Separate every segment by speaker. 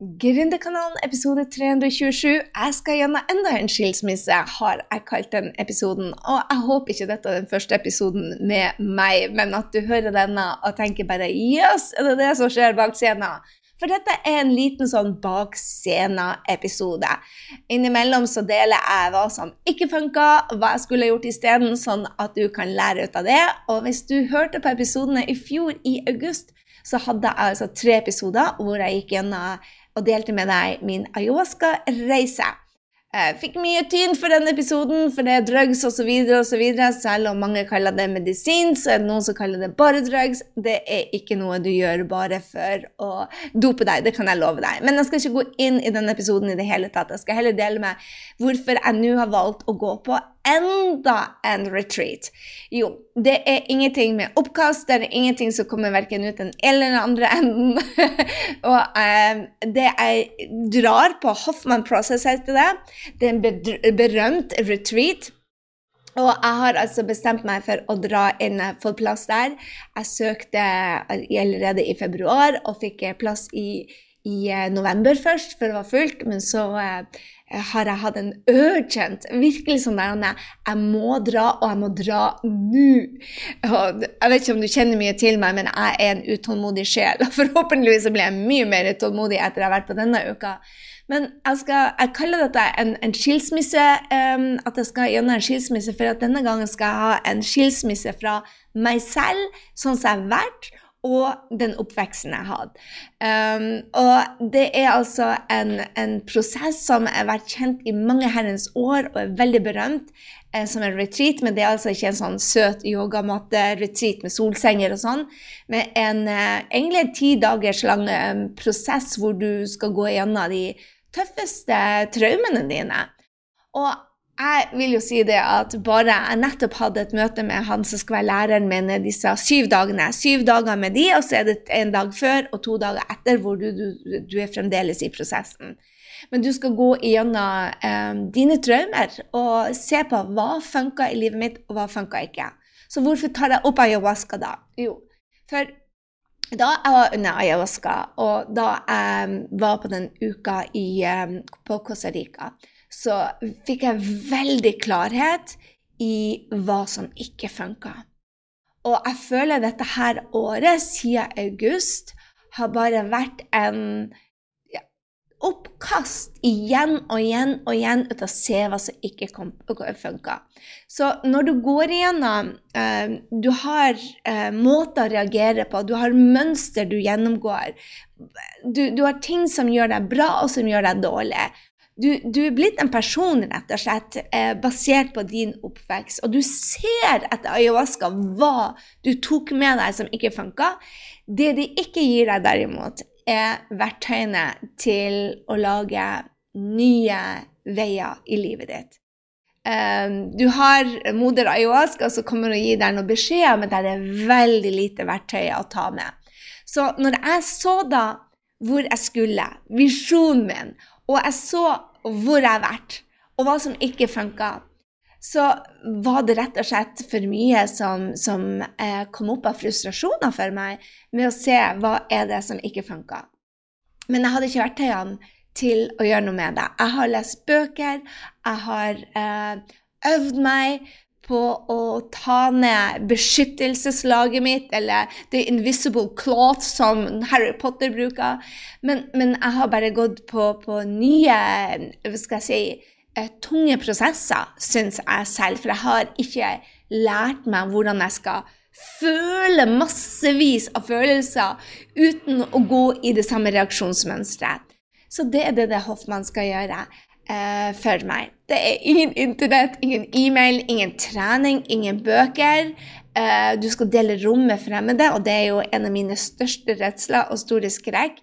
Speaker 1: Gründerkanalen episode 327. Jeg skal gjennom enda en skilsmisse, har jeg kalt den episoden. Og jeg håper ikke dette er den første episoden med meg, men at du hører denne og tenker bare yes, er det det som skjer bak scenen? For dette er en liten sånn bak scenen-episode. Innimellom så deler jeg hva som ikke funka, hva jeg skulle gjort isteden, sånn at du kan lære ut av det. Og hvis du hørte på episodene i fjor, i august, så hadde jeg altså tre episoder hvor jeg gikk gjennom og delte med deg min ayahuasca-reise. Jeg fikk mye tyn for den episoden, for det er drugs osv., osv. Selv om mange kaller det medisin, så er det noen som kaller det bare drugs. Det er ikke noe du gjør bare for å dope deg, det kan jeg love deg. Men jeg skal ikke gå inn i denne episoden i det hele tatt. Jeg skal heller dele med hvorfor jeg nå har valgt å gå på enda en retreat? Jo, det er ingenting med oppkast, det er ingenting som kommer verken ut den eller den andre enden. og eh, det jeg drar på Hoffman Process, heter det. Det er en berømt retreat. Og jeg har altså bestemt meg for å dra inn, få plass der. Jeg søkte allerede i februar og fikk plass i, i eh, november først, for det var fullt. Men så eh, har jeg hatt en urgent Virkelig sånn der Jeg må dra, og jeg må dra nå. Jeg vet ikke om du kjenner mye til meg, men jeg er en utålmodig sjel. Og forhåpentligvis blir jeg mye mer utålmodig etter jeg har vært på denne uka. Men jeg, skal, jeg kaller dette en, en skilsmisse. Um, at jeg skal gjennom en skilsmisse, for at denne gangen skal jeg ha en skilsmisse fra meg selv, sånn som jeg har vært og den oppveksten jeg hadde. Um, og det er altså en, en, prosess som har vært kjent i mange herrens år og er veldig berømt eh, som en retreat, men det er altså ikke en sånn søt yogamatte-retreat med solsenger og sånn, men en, eh, egentlig en ti dagers lang um, prosess hvor du skal gå gjennom de tøffeste traumene dine. Og jeg vil jo si det at bare jeg nettopp hadde et møte med han som skal være læreren min disse syv dagene. Syv dager med de, og så er det en dag før og to dager etter hvor du, du, du er fremdeles i prosessen. Men du skal gå igjennom eh, dine traumer og se på hva funka i livet mitt, og hva funka ikke. Så hvorfor tar jeg opp ayahuasca da? Jo, for da jeg var under ayahuasca, og da jeg var på den uka i, um, på Costa Rica så fikk jeg veldig klarhet i hva som ikke funka. Og jeg føler dette her året, siden august, har bare vært en ja, oppkast igjen og igjen og igjen ut av å se hva som ikke funka. Så når du går igjennom eh, Du har eh, måter å reagere på, du har mønster du gjennomgår. Du, du har ting som gjør deg bra, og som gjør deg dårlig. Du, du, er blitt en person rett og slett eh, basert på din oppvekst. Og du ser etter ayahuasca hva du tok med deg som ikke funka. Det de ikke gir deg, derimot, er verktøyene til å lage nye veier i livet ditt. Um, du har moder ayahuasca som kommer og gir deg noen beskjeder, men det er veldig lite verktøy å ta med. Så når jeg så da hvor jeg skulle, visjonen min, og jeg så hvor jeg har vært, og hva som ikke funka, så var det rett og slett for mye som, som eh, kom opp av frustrasjoner for meg med å se hva er det som ikke funka. Men jeg hadde ikke verktøyene til å gjøre noe med det. Jeg har lest bøker, jeg har eh, øvd meg på å ta ned beskyttelseslaget mitt, eller the invisible cloth som Harry Potter bruker. Men, men jeg har bare gått på, på nye hva skal jeg si, eh, tunge prosesser, syns jeg selv. For jeg har ikke lært meg hvordan jeg skal føle massevis av følelser uten å gå i det samme reaksjonsmønsteret. Så det er det, det Hoffmann skal gjøre eh, for meg. Det er ingen internett, ingen e-mail, ingen trening, ingen bøker. Eh, du skal dele rom med fremmede, og det er jo en av mine største redsler og store skrekk.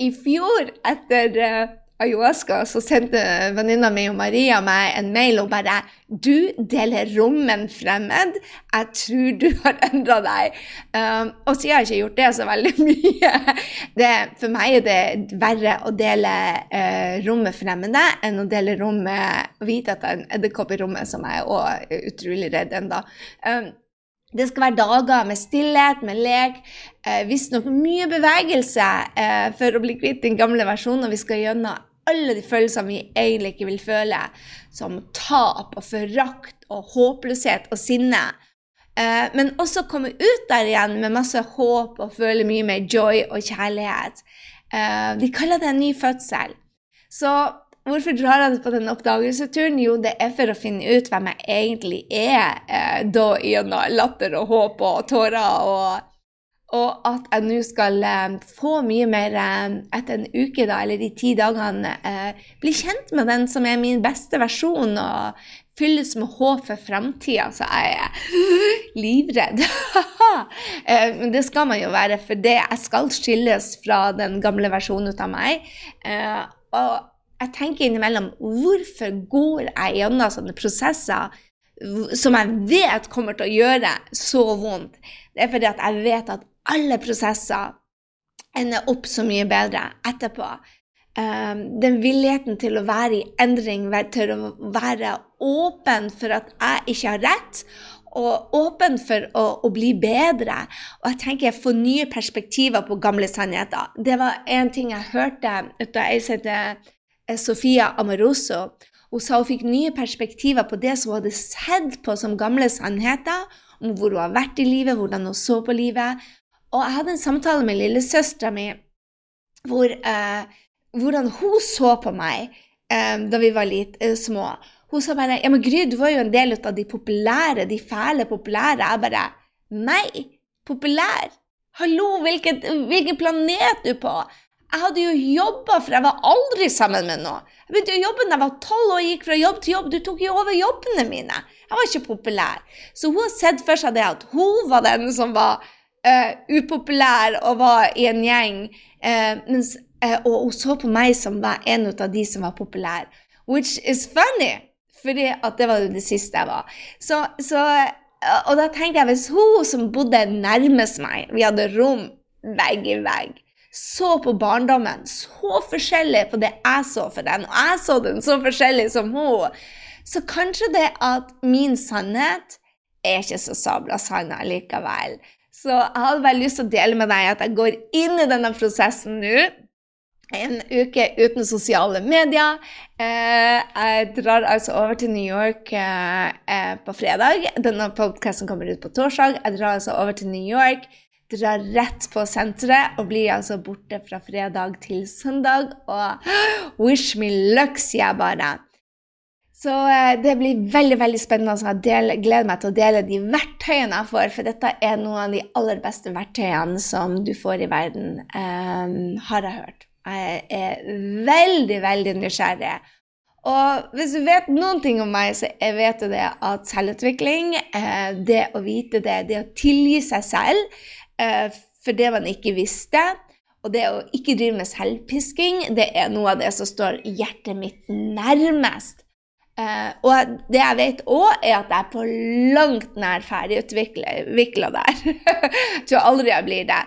Speaker 1: I fjor, etter eh, ayahuasca, så sendte venninna mi og Maria meg en mail og bare 'Du deler rom med en fremmed. Jeg tror du har endra deg.' Um, og siden jeg har ikke gjort det så veldig mye det, For meg er det verre å dele uh, rom med fremmede enn å dele rom med vite at det er en edderkopp i rommet som jeg er utrolig redd ennå. Um, Det skal være dager med stillhet, med lek, eh, visstnok mye bevegelse eh, for å bli kvitt den gamle versjonen. Og vi skal gjennom alle de følelsene vi egentlig ikke vil føle, som tap og forakt og håpløshet og sinne. Eh, men også komme ut der igjen med masse håp og føle mye mer joy og kjærlighet. Eh, de kaller det en ny fødsel. Så Hvorfor drar jeg på den oppdagelsesturen? Jo, det er for å finne ut hvem jeg egentlig er, eh, da gjennom latter og håp og tårer. Og, og at jeg nå skal eh, få mye mer eh, etter en uke, da, eller de ti dagene, eh, bli kjent med den som er min beste versjon, og fylles med håp for framtida. Så jeg er livredd. Men det skal man jo være, for det jeg skal skilles fra den gamle versjonen av meg. Og jeg tenker innimellom hvorfor går jeg gjennom sånne prosesser som jeg vet kommer til å gjøre så vondt? Det er fordi at jeg vet at alle prosesser ender opp så mye bedre etterpå. Um, den villigheten til å være i endring, til å være åpen for at jeg ikke har rett, og åpen for å, å, bli bedre. Og jeg tenker jeg får nye perspektiver på gamle sannheter. Det var en ting jeg hørte ei som heter Sofia Amoroso. Hun sa hun fikk nye perspektiver på det som hun hadde sett på som gamle sannheter, om hvor hun har vært i livet, hvordan hun så på livet. Og jeg hadde en samtale med lillesøstera mi hvor, eh, hvordan hun så på meg eh, da vi var litt eh, små. Hun sa bare ja, men Gry, du var jo en del av de populære, de fæle populære. Jeg bare Nei, populær? Hallo, hvilken, hvilken planet du på? Jeg hadde jo jobba, for jeg var aldri sammen med noen. Jeg begynte å jobbe da jeg var tolv og gikk fra jobb til jobb. Du tok jo over jobbene mine. Jeg var ikke populær. Så hun har sett for seg det at hun var den som var uh, upopulær og var i en gjeng, uh, mens, uh, og hun så på meg som var en av de som var populær. Which is funny, at det var det siste jeg var. Så, så, og da tenkte jeg, hvis hun som bodde nærmest meg, vi hadde rom vegg i vegg så på barndommen så forskjellig på det jeg så for den, og jeg så den så forskjellig som hun, så kanskje det at min sannhet er ikke så sabla sann likevel. Så jeg hadde bare lyst til å dele med deg at jeg går inn i denne prosessen nå. En uke uten sosiale medier. Eh, jeg drar altså over til New York eh, eh, på fredag. Denne podkasten kommer ut på torsdag. Jeg drar altså over til New York drar rett på senteret og blir altså borte fra fredag til søndag. Og wish me luck, sier jeg bare. Så eh, det blir veldig veldig spennende. Så jeg gleder meg til å dele de verktøyene jeg får, for dette er noen av de aller beste verktøyene som du får i verden, um, har jeg hørt. Jeg er veldig, veldig nysgjerrig. Og hvis du vet noen ting om meg, så jeg vet du det at selvutvikling, eh, det å vite det, det å tilgi seg selv Eh, for det man ikke visste. Og det å ikke drive med selvpisking, det er noe av det som står hjertet mitt nærmest. Uh, og det jeg vet òg, er at jeg er på langt nær ferdigutvikla der. jeg tror aldri jeg blir det.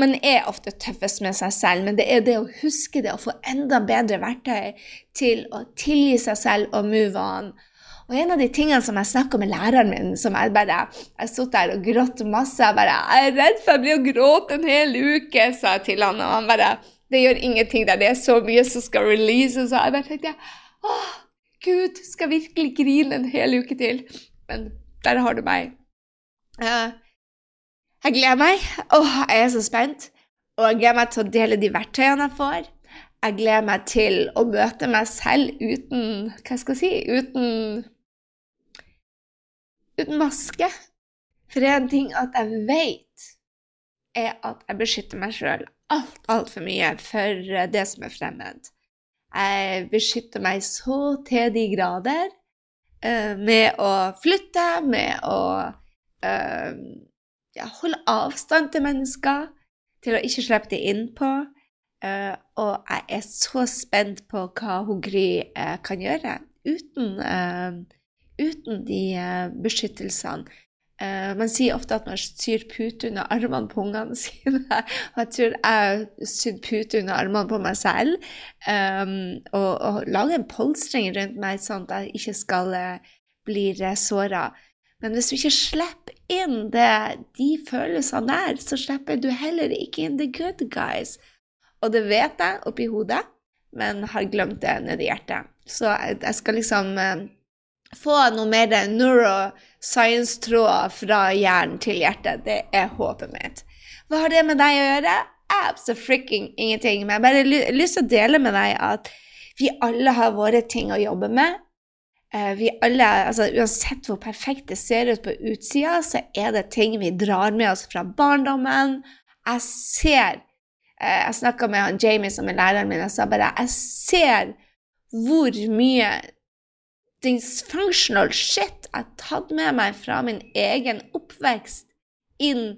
Speaker 1: Man er ofte tøffest med seg selv, men det er det å huske det, å få enda bedre verktøy til å tilgi seg selv og move on. Og en av de tingene som jeg snakka med læreren min, som jeg bare Jeg satt der og gråt masse. Jeg bare 'Jeg er redd for jeg blir å gråte en hel uke', sa jeg til han, og han bare 'Det gjør ingenting der, det er så mye som skal releases', så jeg bare tenkte 'Åh, Gud, skal virkelig grine en hel uke til?' Men der har du meg. Uh, jeg gleder meg. Åh, jeg er så spent. Og jeg gleder meg til å dele de verktøyene jeg får. Jeg gleder meg til å møte meg selv uten Hva skal jeg si? Uten uten maske. For en ting at jeg vet, er at jeg beskytter meg sjøl alt, altfor mye for det som er fremmed. Jeg beskytter meg så til de grader uh, med å flytte, med å uh, ja, holde avstand til mennesker, til å ikke slippe dem innpå. Uh, og jeg er så spent på hva hun Gry kan gjøre uten uten de eh, beskyttelsene. Uh, man sier ofte at man syr pute under armene på ungene sine. Og jeg tror jeg sydd pute under armene på meg selv. Um, og, og lage en polstring rundt meg sånn at jeg ikke skal uh, bli såra. Men hvis du ikke slipper inn det, de følelsene der, så slipper du heller ikke inn the good guys. Og det vet jeg oppi hodet, men har glemt det nedi hjertet. Så jeg skal liksom eh, få noe mer neuroscience-tråder fra hjernen til hjertet. Det er håpet mitt. Hva har det med deg å gjøre? Absolutt ingenting. Men jeg bare lyst til å dele med deg at vi alle har våre ting å jobbe med. Eh, vi alle, altså Uansett hvor perfekt det ser ut på utsida, så er det ting vi drar med oss fra barndommen. Jeg ser eh, Jeg snakka med han Jamie, som er læreren min, og sa bare jeg ser hvor mye dysfunctional shit jeg tatt med meg fra min egen oppvekst inn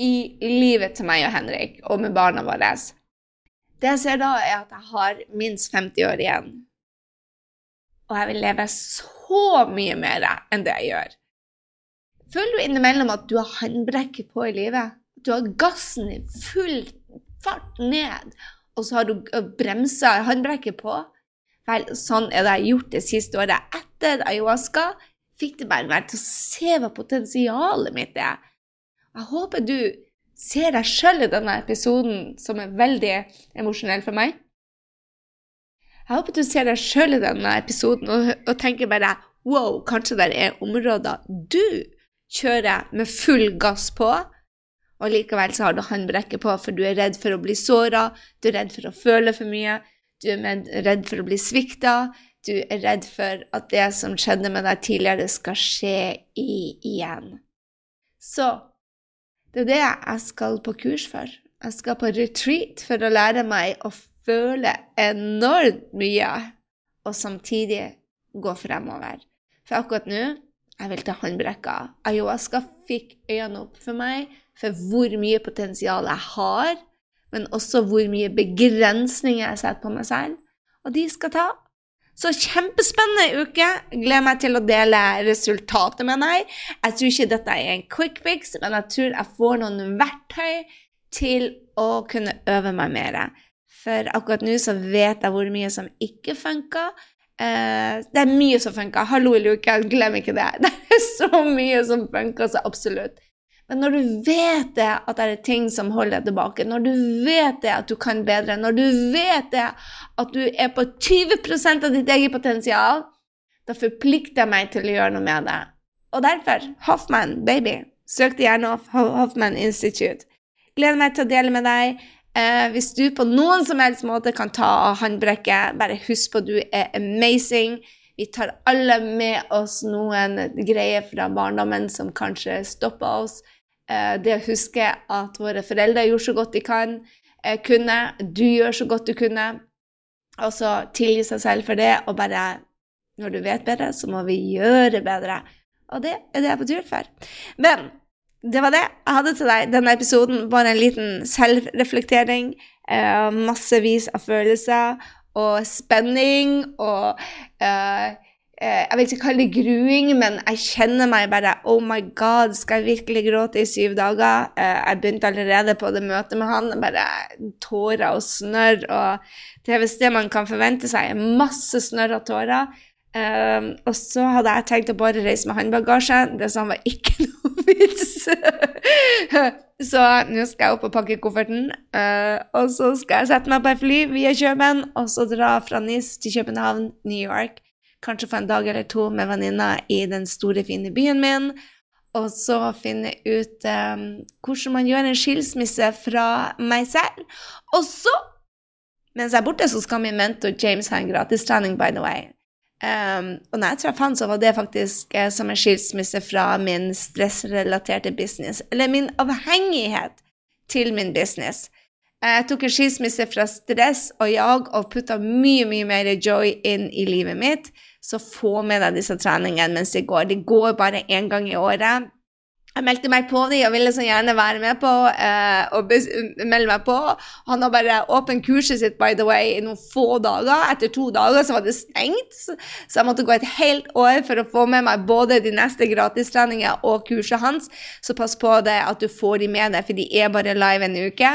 Speaker 1: i livet til meg og Henrik, og med barna våre. Det jeg ser da, er at jeg har minst 50 år igjen. Og jeg vil leve så mye mer enn det jeg gjør. Føler du innimellom at du har håndbrekket på i livet? Du har gassen i full fart ned, og så har du bremsa håndbrekket på? Vel, sånn er det jeg har gjort det siste året. Etter ayahuasca fikk det bare være til å se hva potensialet mitt er. Jeg håper du ser deg sjøl i denne episoden, som er veldig emosjonell for meg. Jeg håper du ser deg sjøl i denne episoden og, og, tenker bare wow, kanskje det er områder du kjører med full gass på, og likevel så har du håndbrekket på, for du er redd for å bli såra, du er redd for å føle for mye, du er redd for å bli svikta, du er redd for at det som skjedde med deg tidligere, skal skje i, igjen. Så det er det jeg skal på kurs for. Jeg skal på retreat for å lære meg å føle enormt mye, og samtidig gå fremover. For akkurat nå jeg vil ta håndbrekka. Ayahuasca fikk øynene opp for meg for hvor mye potensial jeg har men også hvor mye begrensninger jeg setter på meg selv. Og de skal ta. Så kjempespennende uke. Gleder meg til å dele resultatet med deg. Jeg tror ikke dette er en quick fix, men jeg tror jeg får noen verktøy til å kunne øve meg mer. For akkurat nå så vet jeg hvor mye som ikke funker. Uh, det er mye som funker. Hallo i luka, glem ikke det. Det er så mye som funker, så absolutt. Men når du vet det, at det er ting som holder deg tilbake, når du vet det, at du kan bedre, når du vet det, at du er på 20% av ditt eget potensial, da forplikter jeg meg til å gjøre noe med det. Og derfor, Hoffman, baby, søk deg gjerne opp Hoffman Institute. Gleder meg til å dele med deg. Eh, hvis du på noen som helst måte kan ta av håndbrekket, bare husk på at du er amazing. Vi tar alle med oss noen greier fra barndommen som kanskje stopper oss. Eh, det å huske at våre foreldre gjorde så godt de kan, eh, kunne, du gjør så godt du kunne, og så tilgi seg selv for det, og bare Når du vet bedre, så må vi gjøre bedre. Og det er det jeg er på tur for. Men det var det jeg hadde til deg denne episoden. Bare en liten selvreflektering. Eh, massevis av følelser og spenning og eh, jeg vil ikke kalle det gruing, men jeg kjenner meg bare Oh my God, skal jeg virkelig gråte i syv dager? Eh, jeg begynte allerede på det møtet med han. Bare tårer og snørr. Og det er visst det man kan forvente seg. Masse snørr og tårer. Um, og så hadde jeg tenkt å bare reise med håndbagasje. Det han var ikke noe vits. så nå skal jeg opp og pakke kofferten. Uh, og så skal jeg sette meg på et fly via Kjøben og så dra fra NIS til København, New York kanskje få en dag eller to med venninna i den store, fine byen min. Og så finne ut um, hvordan man gjør en skilsmisse fra meg selv. Og så, mens jeg er borte, så skal min mentor James ha en gratistrening, by the way. Um, og når jeg traff han, så var det faktisk uh, som en skilsmisse fra min stressrelaterte business. Eller min avhengighet til min business. Jeg tok en skilsmisse fra stress og jag og putta mye, mye mer joy inn i livet mitt. Så få med deg disse treningene mens de går. De går bare én gang i året. Jeg meldte meg på de og ville så gjerne være med på uh, og melde meg på. Han har bare åpent kurset sitt by the way, i noen få dager. Etter to dager så var det stengt, så, jeg måtte gå et helt år for å få med meg både de neste gratistreningene og kurset hans. Så pass på det at du får de med deg, for de er bare live en uke.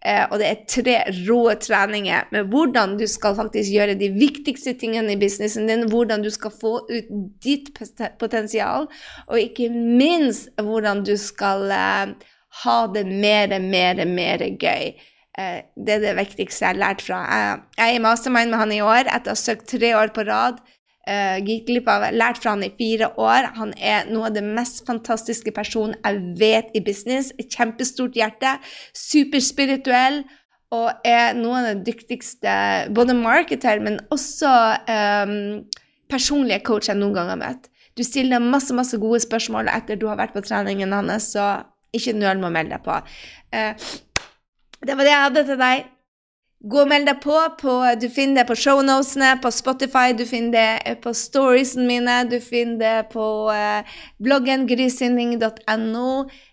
Speaker 1: Uh, og det er tre rå treninger med hvordan du skal faktisk gjøre de viktigste tingene i businessen din, hvordan du skal få ut ditt potensial, og ikke minst hvordan hvordan du skal eh, ha det mer, mer, mer gøy. Eh, det er det viktigste jeg har lært fra. Jeg, er i mastermind med han i år etter å ha søkt tre år på rad. Uh, gikk glipp av lært fra han i fire år. Han er noe av det mest fantastiske personen jeg vet i business. Et kjempestort hjerte. Superspirituell. Og er noen av de dyktigste både marketer, men også um, personlige coach jeg noen gang har møtt. Du stiller masse masse gode spørsmål etter du har vært på treningen hans, så ikke nøl med å melde deg på. Uh, det var det jeg hadde til deg. Gå og meld deg på, på. Du finner det på shownosene, på Spotify, du finner det på storiesene mine, du finner det på eh, bloggen grysynding.no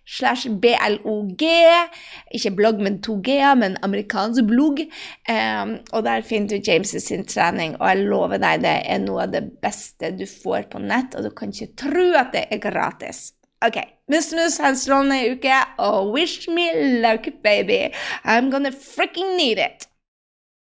Speaker 1: slash blog. Ikke blogg men to g-er, men amerikansk blogg. Um, og der finner du James' sin trening, og jeg lover deg, det er noe av det beste du får på nett, og du kan ikke tro at det er gratis. OK. Mus-mus, ha en strålende uke, og wish me luck, baby. I'm gonna freaking need it.